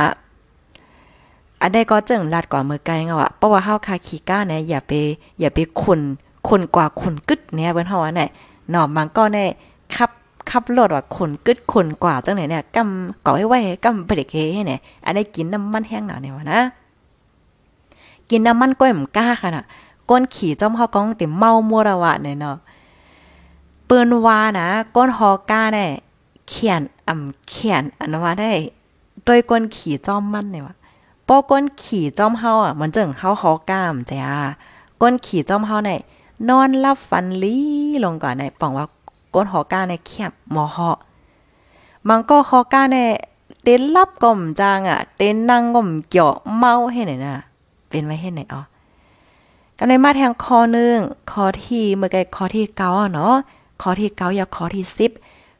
อันใดก็จึงลัดกว่ามือไกลเงาอะเพราะว่าเฮาคาขี้ก้าเนี่ยอย่าไปอย่าไปขุนขนกว่าขุนกึดเนี่ยเปิ้นเฮาว่าไหน หนอมันก็ในขับขับรถว่าขนกึดขนกว่าจังไหนเนี่ยกำก่อไว้ไว้กำเบรกเฮเนี่ยอันนี้กินน้ำมันแห้งหนาเนี่ยว่านะกินน้ำมันก้อยมกล้าค่ะน่ะก้นขี่จ้อมเฮากองติเมามัวระวะเนี่ยเนาะเปิ้นว่านะก้นฮอก้าเนี่ยเขียนอ่ำเขียนอันว่าได้โดยก้นขี่จ้อมมันเนี่ยว่าป้อก้นขี่จ้อมเฮาอะมันจึงเฮาฮอก้ามจ้าก้นขี่จ้อมเฮาเนี่ย นอนรับฟันลีลงก่อนในป่องว่าก้นฮอก้าในเขียบหมอฮอมันก็ฮอก้าในเต้นรับก่อมจางอะ เต้นนั่งก่อมเกี่ยวเมาให้ไหนน่ะเป็นไว้ให้ไหนอ๋อกันในมาแทงคอนึงคอที่เมื่อไกคอที่เก้าเนาะคอที่เก้าอย่าคอที่สิบ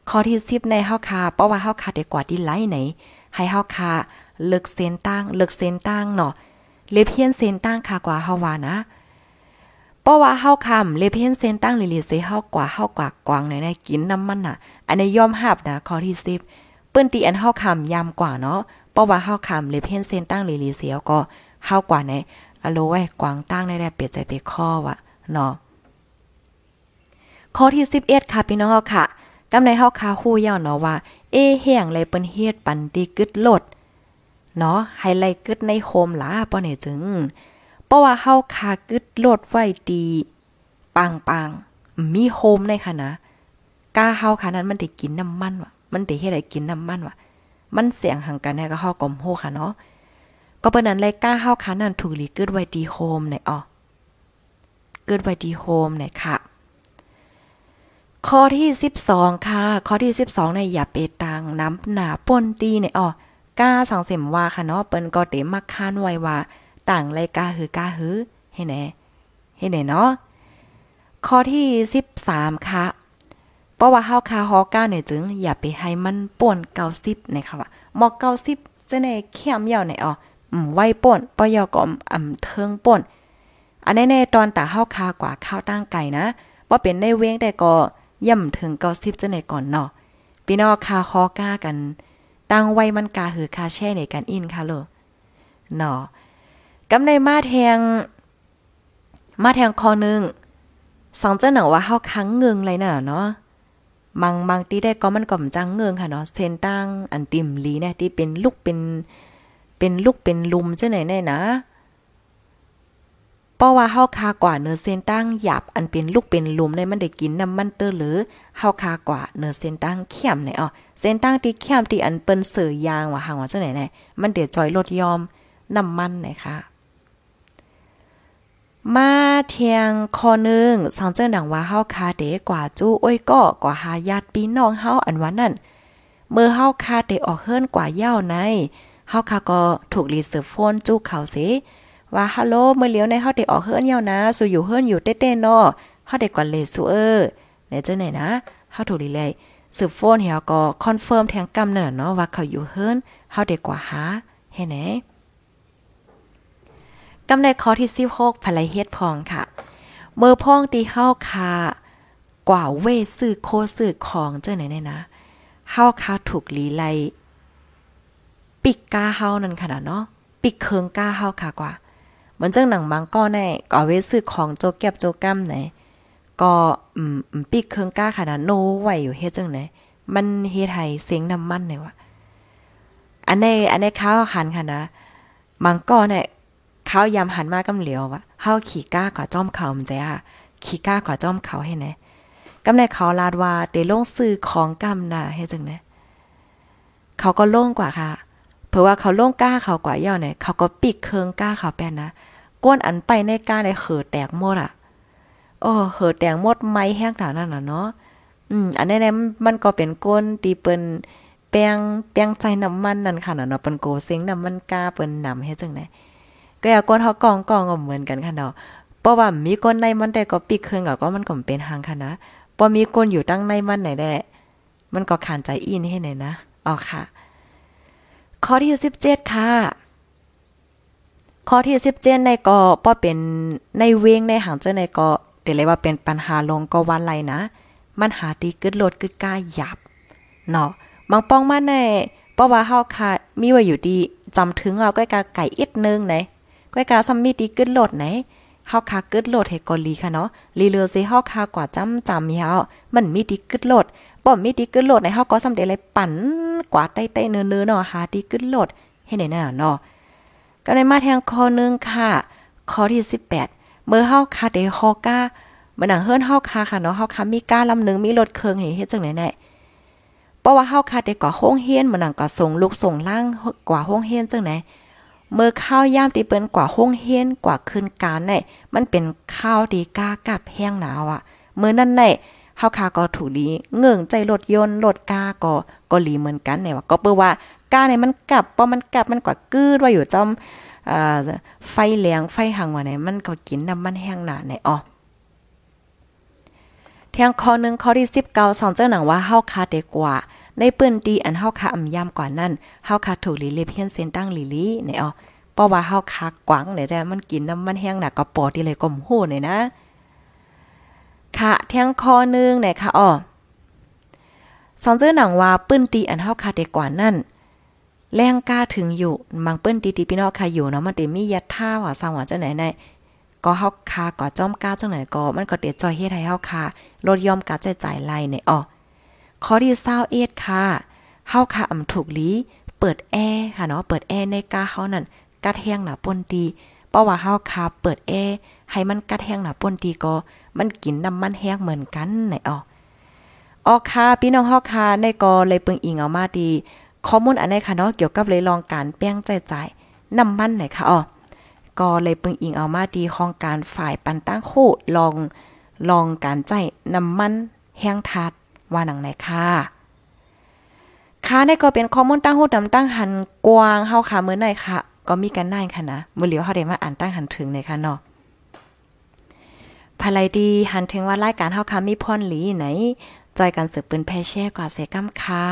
คอที่สิบในเฮาคาเพราะว่าเฮาคาได้กกว่าที่ไลไหน ให้เฮาคาเลิกเส้นตั้งเลิกเส้นตั้งเนาะเลเพี้ยนเส้นตั้งคากว่าเฮาวานะ เพราะว่าเฮาคำเลเพนเส้นตั้งลิลิเซเฮากว่าเฮากว่ากวางในในกินน้ำมันน่ะ อันนี้ยอมหับนะคอที่สิบเปิ้นตีอันเฮาคำยามกว่าเนาะเพราะว่าเฮาคำเลเพนเส้นตั้งลิลิเสียวก็เฮากว่าในอโลไว้กวางตั้งได้ได้เปลี่ยนใจไปข้อว่ะเนาะข้อที่11ค่ะพี่น้องค่ะกำในเฮาคาฮู้ยาวเนาะว่า เอแห้งเลยเปิ้นเฮ็ดปันดีกึดลดเนาะไฮไลท์กึดในโฮมหลาป้อเนี่จึง เพราะว่าเฮาคากึดโลดไว้ดีปังปังมีโฮมในค่ะนะกาเฮาค่ะนั้นมันได้กินน้ำมันว่ะ มันได้เฮ็ดให้กินน้ำมันว่ะ มันเสียงหังกันแน่ก็เฮากลมโฮค่ะเนาะก็เปิ้นนั้นเลยกล้าเฮาค่ะนั้นถูกลีกึดไว้ดีโฮมในอ๋อเกิดไว้ดีโฮมในค่ะ ข้อที่ 12 ค่ะ ข้อที่ 12เนี่ยอย่าไปตังน้ำหนาป่นตีเนี่อ๋อกล้าสังเสมว่าค่ะเนาะเปิ้นก็เต็มมักคานไว้ว่า ต่างไรกาหือกาหือให้แน่ให้แน่เนาะข้อที่13ค่ะเพราะว่าเฮาคาฮอก้าเนี่ยจึง อย่าไปให้มันป่วน90นะคะว่าหมอก90จะในเข้มยาวไหนอ๋อมไว้ป่นปอยอก็อ่ำเทิงป่นอันแน่ๆตอนตาเฮาคากว่าข้าวตั้งไก่นะว่าเป็นในเว้งแต่ก็ย่ำถึงเกาสิบจะไหนก่อนเนาะพี่น้องคาคอก้ากัน ตั้งไว้มันกาหือคาแช่ในกันอินค่ะเลยเนาะ กำในมาแทง มาแทงคอนึงสังเจ้าหนังว่าเฮาค้างเงิงเลยน่ะเนาะบางบางที่ได้ก็มันก่อมจังเงิงค่ะเนาะเซนตั้งอันติมลีเนี่ยที่เป็นลูกเป็นเป็นลูกเป็นลุมเจ้าไหนแน่นะเพราะว่าเฮาคากว่าเนื้อเส้นตั้งหยาบอันเป็นลูกเป็นลุมในมันได้กินน้ำมันเตอหรือเฮาคากว่าเนื้อเส้นตั้งเข้มไหนอ๋อเส้นตั้งที่เข้มที่อันเปิ้นเสือยางว่าหางว่าจังไหนแน่มันเดี๋ยวจอยลดยอมน้ำมันไหนคะ มาเทียงคอนึงสังเจิ้งดังว่าเฮาคาเดกว่าจู้อ้ยก็กว่าหาญาติพี่น้องเฮาอันว่านั่นเมื่อเฮาคาเดออกเฮิรนกว่าเย้าในเฮาคาก็ถูกรีเซิร์ฟโฟนจู้เขาเสว่าฮัลโหลเมื่อเลี้ยวในเฮาได้ออกเฮือนเย้านะสู่อยู่เฮือนอยู่เต้ๆเนาะเฮาได้กว่าเลสูเออไหนจังไหนนะเฮาถูกลีเลยสืบโฟนเฮาก็คอนเฟิร์มแทงกำนั่นเนาะว่าเขาอยู่เฮือนเฮาได้กว่าหาเฮ็ดไหน กำในข้อที่16ภรรยเฮ็ดพองค่ะ เมื่อพองตีเฮาคากว่าเวซื้อโคซื้อของเจังไหนๆนะเฮาคาถูกลีไลปิกกาเฮานั่นขนาดเนาะปิกเคิงกาเฮาค่ะกว่าเหมือนจังหนังบางก็แน่ก็เวซื้อของโจแก็บโจกัมไหนก็อืมปีกเครื่องก้าขนาดโนไหวอยู่เฮ็ดจังไหนมันเฮ็ดให้เสียงน้ำมันเนี่ยวะอันนี้อันนี้ข้าวหันค่ะนะบางก็เนี่ย ขายำหันมากำเหลียววะเฮาขี่ก้ากว่าจ้อมเขามันจ้ะขี่ก้ากว่าจ้อมเขาให้ไหนกำในเขาลาดว่าเตลงซื้อของกำน่ะเฮ็ดจังไหนเขาก็โล่งกว่าค่ะ เพราะว่าเขาโล่งก้าเขากว่าเย่าเนี่ยเขาก็ปิกเคืองก้าเขาแปนนะก้นอันไปในก้าในเขือแตกหมดอะโอ้เหือแตกหมดไม้แห้งถานั่นน่ะเนาะอืมอันนี้เนี่ยมันก็เป็นก้นตีเปิ้นแปงแปงใจน้ำมันนั่นค่ะเนาะเปิ้นโกเซ็งน้ำมันกาเปิ้นนำเฮ็ดจังได๋ ก็อย่าก้นเฮากองกองก็เหมือนกันค่ะเนาะเพราะว่ามีก้นในมันได้ก็ปิกเครื่องก็มันก็เป็นทางค่ะนะบ่มีก้นอยู่ตั้งในมันไหนแด้มันก็ขานใจอินให้ไหนนะอ๋อค่ะ ข้อที่17ค่ะ ข้อที่17ในก็ป้อเป็นในเวงในหางเจ้าในก็เดี๋ยวเลยว่าเป็นปัญหาลงก็วันไรนะมันหาตีกึดโลดกึดกาหยับเนาะบางป้องมาในเพราะว่าเฮาค่ะ มีไว้อยู่ดีจำถึงเอาก้กาไก่อีกนึงไหน ก้อยกาซัมมีตีกึดโลดไหนเฮาคากึดโลดให้กอลีค่ะเนาะลีเลือสิเฮาคากว่าจำจำเยามันมีตีกึดโลดบ่มีตีกึดโลดในเฮาก็สำเร็จเลยปั่นกว่าใต้ๆเนื้อๆเนาะหาตีกึดโลดให้ไหนน่ะเนาะก็ในมาแทงข้อนึงค่ะข้อที่ 18 เมื่อเฮาคาเดฮอกามันหนังเฮิรนเฮาคาค่ะเนาะเฮาคามีก้าลำนึงมีรถเครื่องให้เฮ็ดจังไหนแน่เพราะว่าเฮาคาได้ก่อโฮงเฮียนมันหนังก็ส่งลูกส่งล่างกว่าโฮงเฮียนจังไหน เมื่อข้าวย่ามที่เปิ้นกว่าโฮงเฮียนกว่าคืนการเนี่ยมันเป็นข้าวดีกากับแห้งหนาวอะมื้อนั้นแน่เฮาคาก็ถูดีเงื่งใจรถยนต์รถกาก็ก็หลีเหมือนกันเนี่ยว่าก็เปิ้ว่ากาเนี่ยมันกลับพอมันกลับมันกว่ากืดว่าอยู่จอมอไฟแรงไฟหังว่าไหนมันก็กินน้ำมันแห้งหนาในอ๋อเทียงข้อหนึ่งข้อที่19สองเจ้าหนังว่าเฮาคาเดกว่า ในปืนดีอันเฮาคาอำยามกว่านั้นเฮาคาถูกลีเลเพียนเซนตั้งลีลีเนี่ยอ๋อเพราะว่าเฮาคากวางเนี่ยแต่มันกินน้ำมันแห้งหนักก็ปอที่เลยก็มโหเนี่ยนะค่ะเที่ยงข้อนึงเนี่ยค่ะอ๋อสองเจ้าหนังว่าปื้นตีอันเฮาคาเด็กกว่านั้นแรงกล้าถึงอยู่บางเปิ้นตีตีพี่น้องค่ะอยู่เนาะมันเตมียัดท่าว่าสร้างว่าจังไหนในก็เฮาคาก็จ้อมกล้าจังไหนก็มันก็เตจอยเฮ็ดให้เฮาคาลดยอมกาใจจ่ายไล่ในอ๋อ ข้อที่21ค่ะเฮาคาอ่ำถูกลีเปิดแอร์ค่ะเนาะเปิดแอร์ในกาเฮานั่นกัดแห้งหนาป่นดีเพราะว่าเฮาคาเปิดแอร์ให้มันกัดแห้งหนาป่นดีก็มันกินน้ำมันแห้งเหมือนกันในอ๋อออค่ะพี่น้องเฮาคาในก็เลยปึงอิงเอามาดีข้อมูลอันไหนค่ะเนาะเกี่ยวกับเลยลองการแป้งใจใจน้ำมันไหนค่ะอ๋อก็เลยปึงอิงเอามาดีของการฝ่ายปันตั้งคู่ลองลองการใจน้ำมันแห้งทัด ว่าหนังไหนค่ะค่ะนี่ก็เป็นข้อมูลตั้งหูดำตั้งหันกวางเฮาค่ะมื้อไหนค่ะ ก็มีกันได้ค่ะนะมื้อเหลียวเฮาได้มาอ่านตั้งหันถึงเลยค่ะเนาะภายไลดีหันถึงว่ารายการเฮาค่ะมีพรหลีไหนจอยกันสืบปืนแพแช่กว่าเสกำค่ะ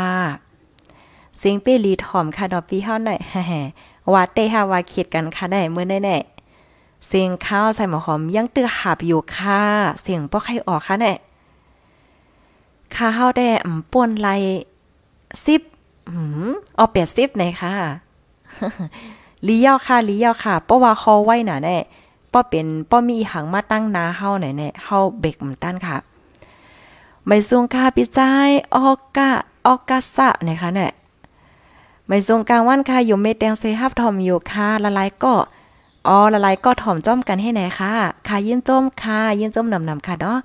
เสียงเป้ลีถ่อมค่ะดอกปีเฮาหน่อยแฮ่ว่าเตฮาว่าคิดกันค่ะได้มื้อแน่ๆเสียงข้าวใส่หมอหอมยังเตือหับอยู่ค่ะ เสียงบ่ใครออกค่ะแน่ ค่ะเฮาได้อำป่วนไล10หืมเอา80ไหนค่ะลีเยาค่ะลีเยาค่ะเพราะว่าคอไว้น่ะแน่ป้อเป็นป้อมีหังมาตั้งนาเฮาไหนแน่เฮาเบกมันตั้นค่ะไม่สูงค่ะพี่จ้ายออกกะออกกะสะนะคะเนี่ยไม่ทรงกลางวันค่ะอยู่เมแดงเซฮับถอมอยู่ค่ะละลายก็อ๋อละลายก็ถอมจ้อมกันให้ไหนค่ะค่ะยื่นจ้มค่ะยื่นจ้มนำนำค่ะเนาะ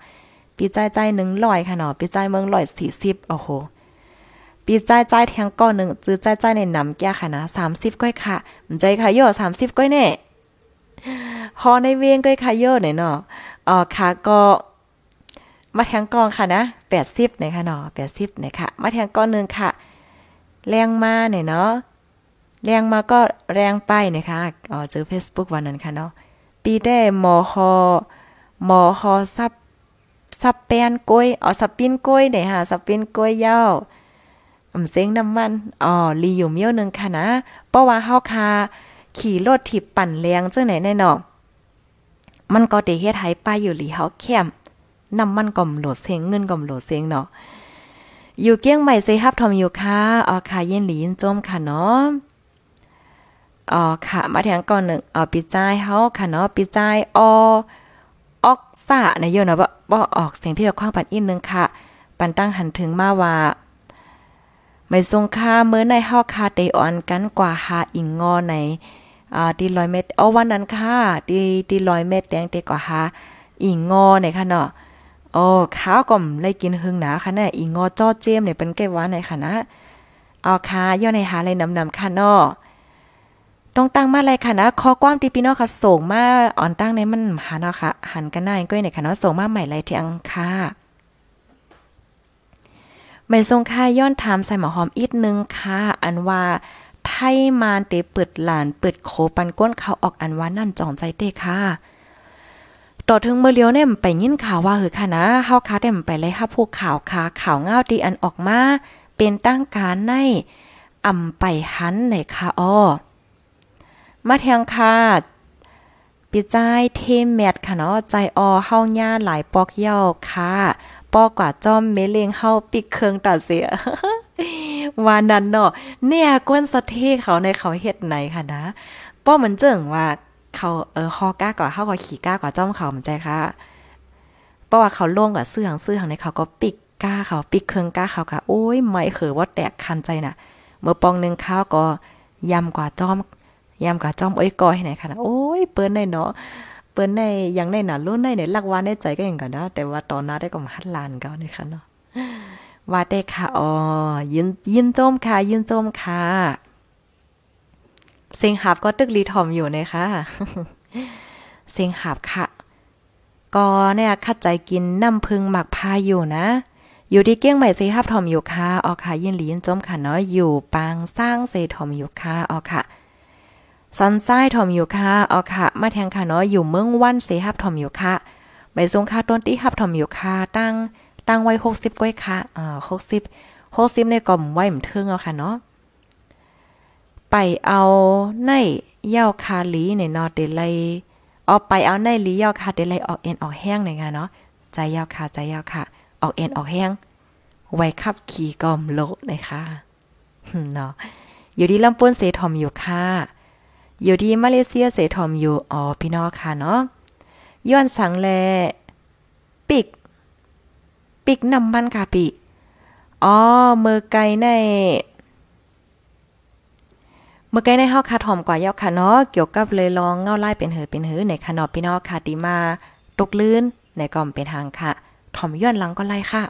ปีใจใจหนึ่งลอยค่ะเนาะปีใจเมืองลอยสี่สิบโอ้โหปีใจใจแทงก้อนหนึ่งจื้อใจใจในน้ำแก่ค่ะนะสามสิบก้อยค่ะใจค่ะย่สามสิบก้อยแน่พอในเวียงก้อยค่ะย่เนี่ยเนาะอ๋อค่ะก็มาแทงกองค่ะนะแปดสิบนะคะเนาะแปดสิบนะคะมาแทงก้อนหนึ่งค่ะ แรงมาเนี่ยเนาะแรงมาก็แรงไปนะคะอ๋อเจอ Facebook วันนั้นค่ะเนาะปีได้มอฮอมอฮอซับ ซับแปนกล้วยอ๋อซับปิ้นกล้วยเนี่ยค่ะซับปิ้นกล้วยเย้าวอำเซ็งน้ำมันอ๋อลีอยู่เมียวนึงค่ะนะเพราะว่าเฮาคาขี่รถถิบปั่นแรงจังไหนแน่เนาะมันก็ได้เฮ็ดให้ป้าอยู่หลีเฮาแคมน้ำมันก่อมโหลดเซ็งเงินก่อมโหลดเซ็งเนาะอยู่เกี้ยงใหม่เซฮับทอมอยู่ค่ะอ๋อค่ะเย็นหลียินจมค่ะเนาะอ๋อค่ะ มาแทงก่อนหนึ่งอ๋อปีใจเฮาค่ะเนาะปีใจออ ออกซาในโยนะบ่บ่ออกเสียงพี่กับข้างปันอินนึงค่ะ ปันตั้งหันถึงมาว่าไม่ทรงค่าเมื่อในเฮาคาเตออนกันกว่าหาอิงงอในอ่าตีร้อยเม็ดเอาวันนั้นค่ะตีตีร้อยเม็ดแดงเตกว่าหาอิงงอในค่ะเนาะโอ้ข้าวก็มเลยกินหึงหนาค่ะนะอีงงอจ้อเจมเนี่ยเป็นแก้ว่าไหนค่ะนะเอาค่ะย่อในหาอะไรนำค่ะเนาะ ต้องตั้งมาเลยค่ะนะคอกว้างตีพี่น้องค่ะส่งมาอ่อนตั้งในมันหาเนาะค่ะ หันกันหน้าก้อยเนี่ยค่ะเนาะส่งมาใหม่ไรที่อังค่ะไม่ทรงค่าย้อนถามใส่หมอหอมอีกนึงค่ะ อันว่าไทยมานเตเปิดหลานเปิดโคปันก้นเขาออกอันว่านั่นจองใจเต้ค่ะ ต่อถึงเมื่อเลียวเนี่ยไปยินข่าวว่าเหือค่ะนะเฮาคาเต็มไปเลยค่ะผู้ข่าวค่ะข่าวเงาตีอันออกมา เป็นตั้งการในอ่ำไปหันในค่ะอ้อ มาแทงค่ะปิใจเทมแมทค่ะเนาะใจออเฮาญ่าหลายปอกเย้าค่ะปอกว่าจอมเมเลงเฮาปิกเครื่องตัดเสียว่านั้นเนาะเนี่ยกวนสะเทเขาในเขาเฮ็ดไหนค่ะนะป้อมันเจิงว่าเขาเออฮอก้าก่อเฮาก็ขี่ก้าก่อจ้อมเขามันใจค่ะเพราะว่าเขาล่วงกับเสื้องเสื้องในเขาก็ปิกก้าเขาปิกเครื่องก้าเขาค่ะโอ้ยไม่เขอว่าแตกคันใจน่ะ เมื่อปองนึงข้าวก็ยำกว่าจ้อม ยำกว่าจ้อมโอ้ยกอยให้ไหนค่ะโอ้ยเปิ้นในเนาะเปิ้นในยังในหนารุ่นในในลักวานในใจก็อย่างกันนะแต่ว่าตอนนั้นได้ก็มาฮัดลานก่านี่ค่ะเนาะว่าได้ค่ะอ๋อยินยินโจมค่ะ ยินโจมค่ะเสียงหับก็ตึกรีทอมอยู่นะคะเสียงหับค่ะ ก็เนี่ยคัดใจกินน้ำพึงหมักพาอยู่นะ อยู่ที่เกี้ยงใหม่เซฮับทอมอยู่ค่ะอ๋อค่ะยินหลียินจมค่ะเนาะอยู่ปางสร้างเซทอมอยู่ค่ะอ๋อค่ะ ซันไซทอมอยู่ค่ะออค่ะ มาแทงค่ะเนาะอยู่เมืองวันเซฮับทอมอยู่ค่ะไปทรงค่าต้นที่ฮับทอมอยู่ค่ะตั้งตั้งไว้หกสิบก้อยค่ะอ่าหกสิบหกสิบในกล่อมไว้เหมือนเทิงเอาค่ะเนาะไปเอาในเย่าคาลีในนอเตไลเอาไปเอาในลีเย่าคาเตไลออกเอ็นออกแห้งในงานเนาะใจเย่าคาใจเย่าคาออกเอ็นออกแห้งไว้ขับขี่กอมโลกนะคะเนาะอยู่ที่ลำปูนเสทอมอยู่ค่ะ อยู่ที่มาเลเซียเสทอมอยู่อ๋อพี่น้องค่ะเนาะย้อนสังแลปิก ปิกน้ำมันค่ะปีอ๋อเมื่อไกลในเมื่อไกลในเฮาคาถอมกว่าเยาค่ะเนาะเกี่ยวกับเลยลองเงาไล่เป็นหือเป็นหือในคานอพี่น้องค่ะติมาตกลื่นในกอมเป็นทางค่ะถอมย้อนหลังก็ไล่ค่ะ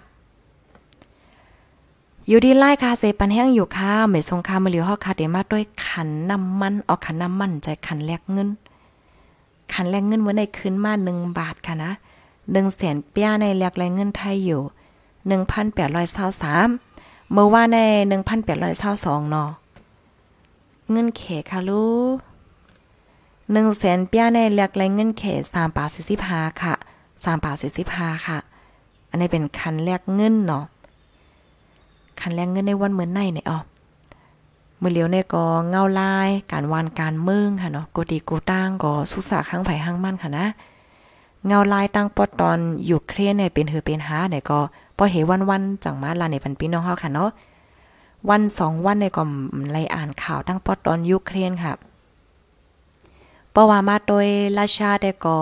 อยู่ที่ไล่คาเซปันแห้งอยู่ค่ะเมสงคามาเหลียวฮอกคาเดมาด้วยขันน้ำมันออกขันน้ำมันใจขันแลกเงิน ขันแลกเงินเมื่อในคืนมาหนึ่งบาทค่ะนะหนึ่งแสนเปียในแลกแรงเงินไทยอยู่หนึ่งพันแปดร้อยเศร้าสามเมื่อว่าในหนึ่งพันแปดร้อยเศร้าสองเนาะเงินเขค่ะลูกหนึ่งแสนเปียในแลกแรงเงินเขสามบาทสี่สิบห้าค่ะสามบาทสี่สิบห้าค่ะ อันนี้เป็นคันแลกเงินเนาะ คันแลกเงินในวันเหมือนในเนี่ยอ๋อมือเลียวในก็เงาลาย การวานการเมืองค่ะเนาะกดีกูตั้งก็สุสาข้างไผ่ข้างมั่นค่ะนะ เงาลายตั้งปอตอนอยู่เครียนเนี่ยเป็นเหือเป็นหาเนี่ยก็พอเห็นวันๆจังมาลาในพันพี่น้องเฮาค่ะเนาะวันสองวันในก็ไล่อ่านข่าวตั้งปอตอนยูเครนค่ะเพราะว่ามาโดยราชาแต่ก็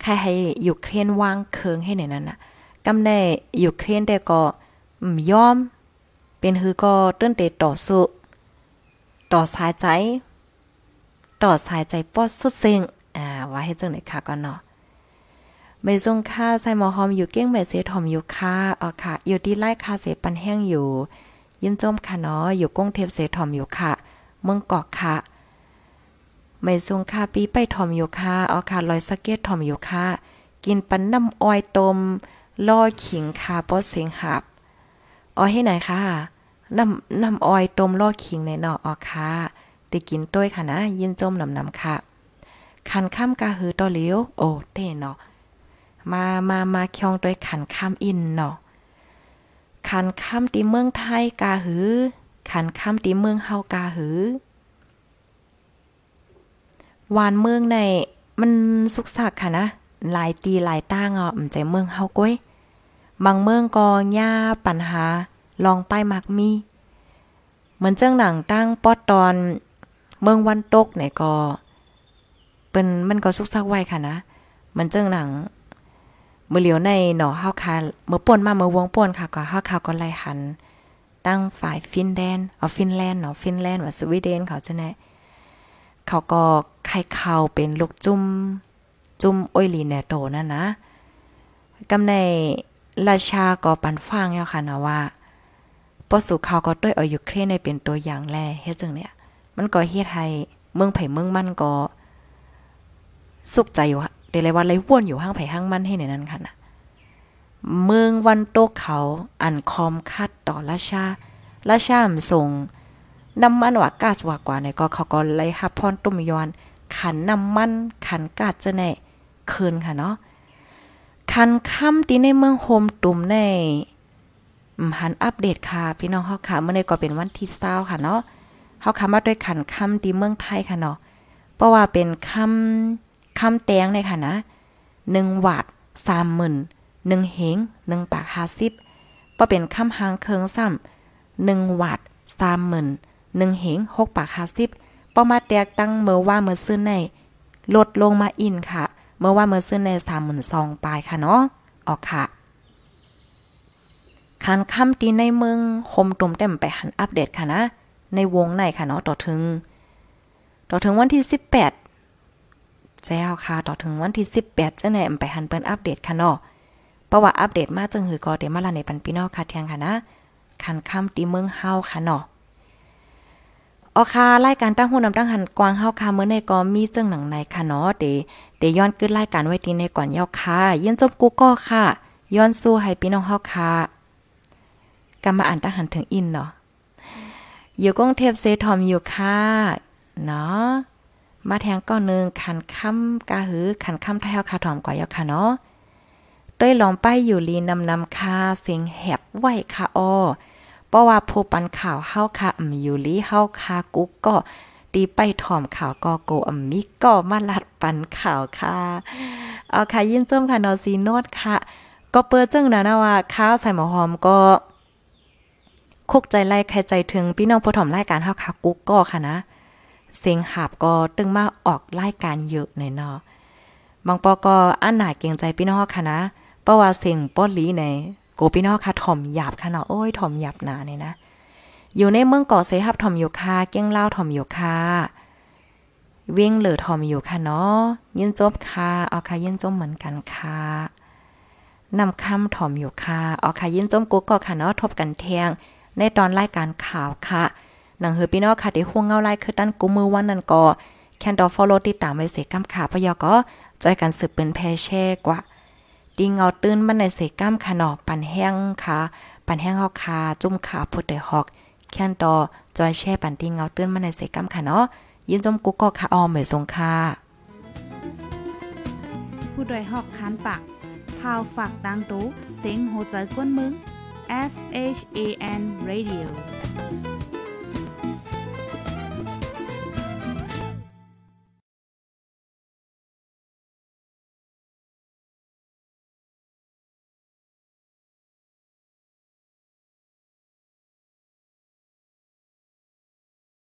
ใครให้ยูเครนวางเคืองให้ในนั้นน่ะกำแน่ยูเครนแต่ก็ยอม เป็นฮือก็ตื้นเตต่อสู้ต่อสายใจ ต่อสายใจป้อสุดเซ็งอ่าว่าให้จังไหนค่ะก็เนาะไม่ทรงค่าใส่หมอหอมอยู่เก้งแม่เสถอมอยู่ค่ะอ๋อค่ะ อยู่ที่ไล่คาเสปันแห้งอยู่ ยินจมค่ะเนาะอยู่ก้งเทพเสถอมอยู่ค่ะ เมืองกอกค่ะไม่ทรงค่าปีไปถอมอยู่ค่ะอ๋อค่ะลอยสะเก็ตถอมอยู่ค่ะกินปันน้ำอ้อยต้มล่อขิงค่ะป้อเสียงหับอ๋อให้ไหนค่ะ น้ำน้ำอ้อยต้มล่อขิงในนาะอ๋อค่ะได้กินต้วยค่ะนะ ยินจมนำนำค่ะคันข้ามกาหือต่อเลี้ยวโอ้เต้เนาะมามามาคยองโดยขันข้ามอินเนาะขันข้ามตีเมืองไทยกาหือ ขันข้ามตีเมืองเฮากาหือวานเมืองในมันสุกสักค่ะนะหลายตีหลายตั้งอะมันใจเมืองเฮาก้อยบางเมืองก็ย่าปัญหา ลองไปมักมี เหมือนเจ้งหนังตั้งปอดตอนเมืองวันตกไหนก็เป็นมันก็สุกสักไว้ค่ะนะ มันเจ้งหนังเมื่อเหลียวในหนอเฮาคาเมื่อป่นมาเมื่อวงป่นค่ะก็เฮาคาก็ไล่หัน ตั้งฝ่ายฟินแลนด์เอาฟินแลนด์เนาะฟินแลนด์ว่าสวีเดนเขาจะแน่เขาก็ไข่ข่าวเป็นลูกจุ่มจุ่มโอยลีแนโตนั่นนะกำในราชาก็ปันฟังแล้วค่ะนะว่า ปอสู่เขาก็ด้วยเอายูเครนในเป็นตัวอย่างแลเฮ็ดจังเนี่ย มันก็เฮ็ดให้เมืองไผ่เมืองมันก็ สุขใจอยู่เดเลยว่าเลยว่นอยู่ห้างไผ่ห้างมันให้ในนั้นค่ะนะเมืองวันโตกเขาอันคอมคัดต่อราชาราชามส่งน้ำมันว่ากาสว่ากว่าในก็เขาก็เลยฮับพรตุมยอน ขันน้ำมันขันกาดจะแน่คืนค่ะเนาะคันค่ำที่ในเมืองโฮมตุ่มใน หันอัปเดตค่ะ พี่น้องเฮาค่ะเมื่อในก็เป็นวันที่20ค่ะเนาะเฮาค่ะมาด้วยขันค่ำที่เมืองไทยค่ะเนาะเพราะว่าเป็นค่ำค่ำแตงในค่ะนะ1วัตต์30,000 1เหง1ปาก50บ่เป็นค่ำหางเคิงซ้ำ1วัตต์30,000 1เหง6ปาก50บ่มาแตกตั้งเมื่อว่าเมื่อซื้อในลดลงมาอินค่ะ เมื่อว่าเมื่อซื้อใน32,000ปลายค่ะเนาะออกค่ะ คันคำตีในเมืองคมตุ่มเต็มไปหันอัปเดตค่ะนะ ในวงในค่ะเนาะต่อถึง ต่อถึงวันที่ 18แจ้วค่ะ ต่อถึงวันที่ 18จะไหนไปหันเปิ้นอัปเดตค่ะเนาะเพราะว่าอัปเดตมาจึงหือก็เดมาลาในปันพี่นอค่ะเทียงค่ะนะ คันคำตีเมืองเฮาค่ะเนาะออค่ะรายการตั้งหูนำตั้งหันกวางเฮาค่ะเมื่อในก็มีเจึงหนังในค่ะเนาะเดเดย้อนขึ้นรายการไว้ทีในก่อนยาวค่ะยินจบกูก็ค่ะ ย้อนสู้ให้พี่น้องเฮาค่ะ กำมาอ่านตั้งหันถึงอินเนาะอยู่กงเทพเซทอมอยู่ค่ะเนาะมาแทงก้อนหนึ่งขันค่ำกาหือขันค่ำไทยเฮาค่ะถอมกว่ายาค่ะเนาะด้วยลองไปอยู่ลีนำนำค่ะเสียงแหบไหวค่ะอ้อเพราะว่าผู้ปันข่าวเฮาค่ะอำอยู่ลีเฮาค่ะกุ๊กก็ตีไปถอมข่าวก็โกอำมิก็มาลัดปันข่าวค่ะเอาค่ะยินจมค่ะนอซีโนดค่ะ ก็เปิดจึงนะนะว่าข้าวใส่หมอหอมก็ คุกใจไล่ใครใจถึงพี่น้องผู้ถมรายการเฮาค่ะกุ๊กก็ค่ะนะ เสียงหาบก็ตึงมาออกรายการเยอะหน่อยเนาะบางปอก็อันหนาเกรงใจพี่น้องค่ะนะเพราะว่าเสียงป้อลีในโกพี่น้องค่ะถ่อมหยาบค่ะเนาะโอ้ยถ่อมหยาบหนาเนี่ยนะ อยู่ในเมืองเกาะเสฮับถ่อมอยู่ค่ะเก้งเล่าถ่อมอยู่ค่ะเว้งเหลือถ่อมอยู่ค่ะเนาะยินจบค่ะเอาค่ะยินจบเหมือนกันค่ะนำคำถอมอยู่ค่ะเอาค่ะยินจมกุ๊กก็ค่ะเนาะทบกันเทียง ในตอนรายการข่าวค่ะหนังเฮอพี่น้องค่ะที่ห่วงเงาไล่คือตั้นกุมือวันนั้นก็แคนดอฟอลโลติดตามไว้เสกำขาพยอก็จอยกันสืบเป็นแพแช่กว่าดีเงาตื้นมันในเสกำค่ะเนาะปันแห้งค่ะ ปันแห้งเฮาคาจุ่มขาพุดได้ฮอก แคนดอจอยแช่ปันดีเงาตื้นมันในเสกำค่ะเนาะยินจมกุกก็ค่ะออมเหมยสงค่ะผู้ดยหอกคานปากพาวฝากดังตู้เสียงโหใจกวนมึง S H A N Radio.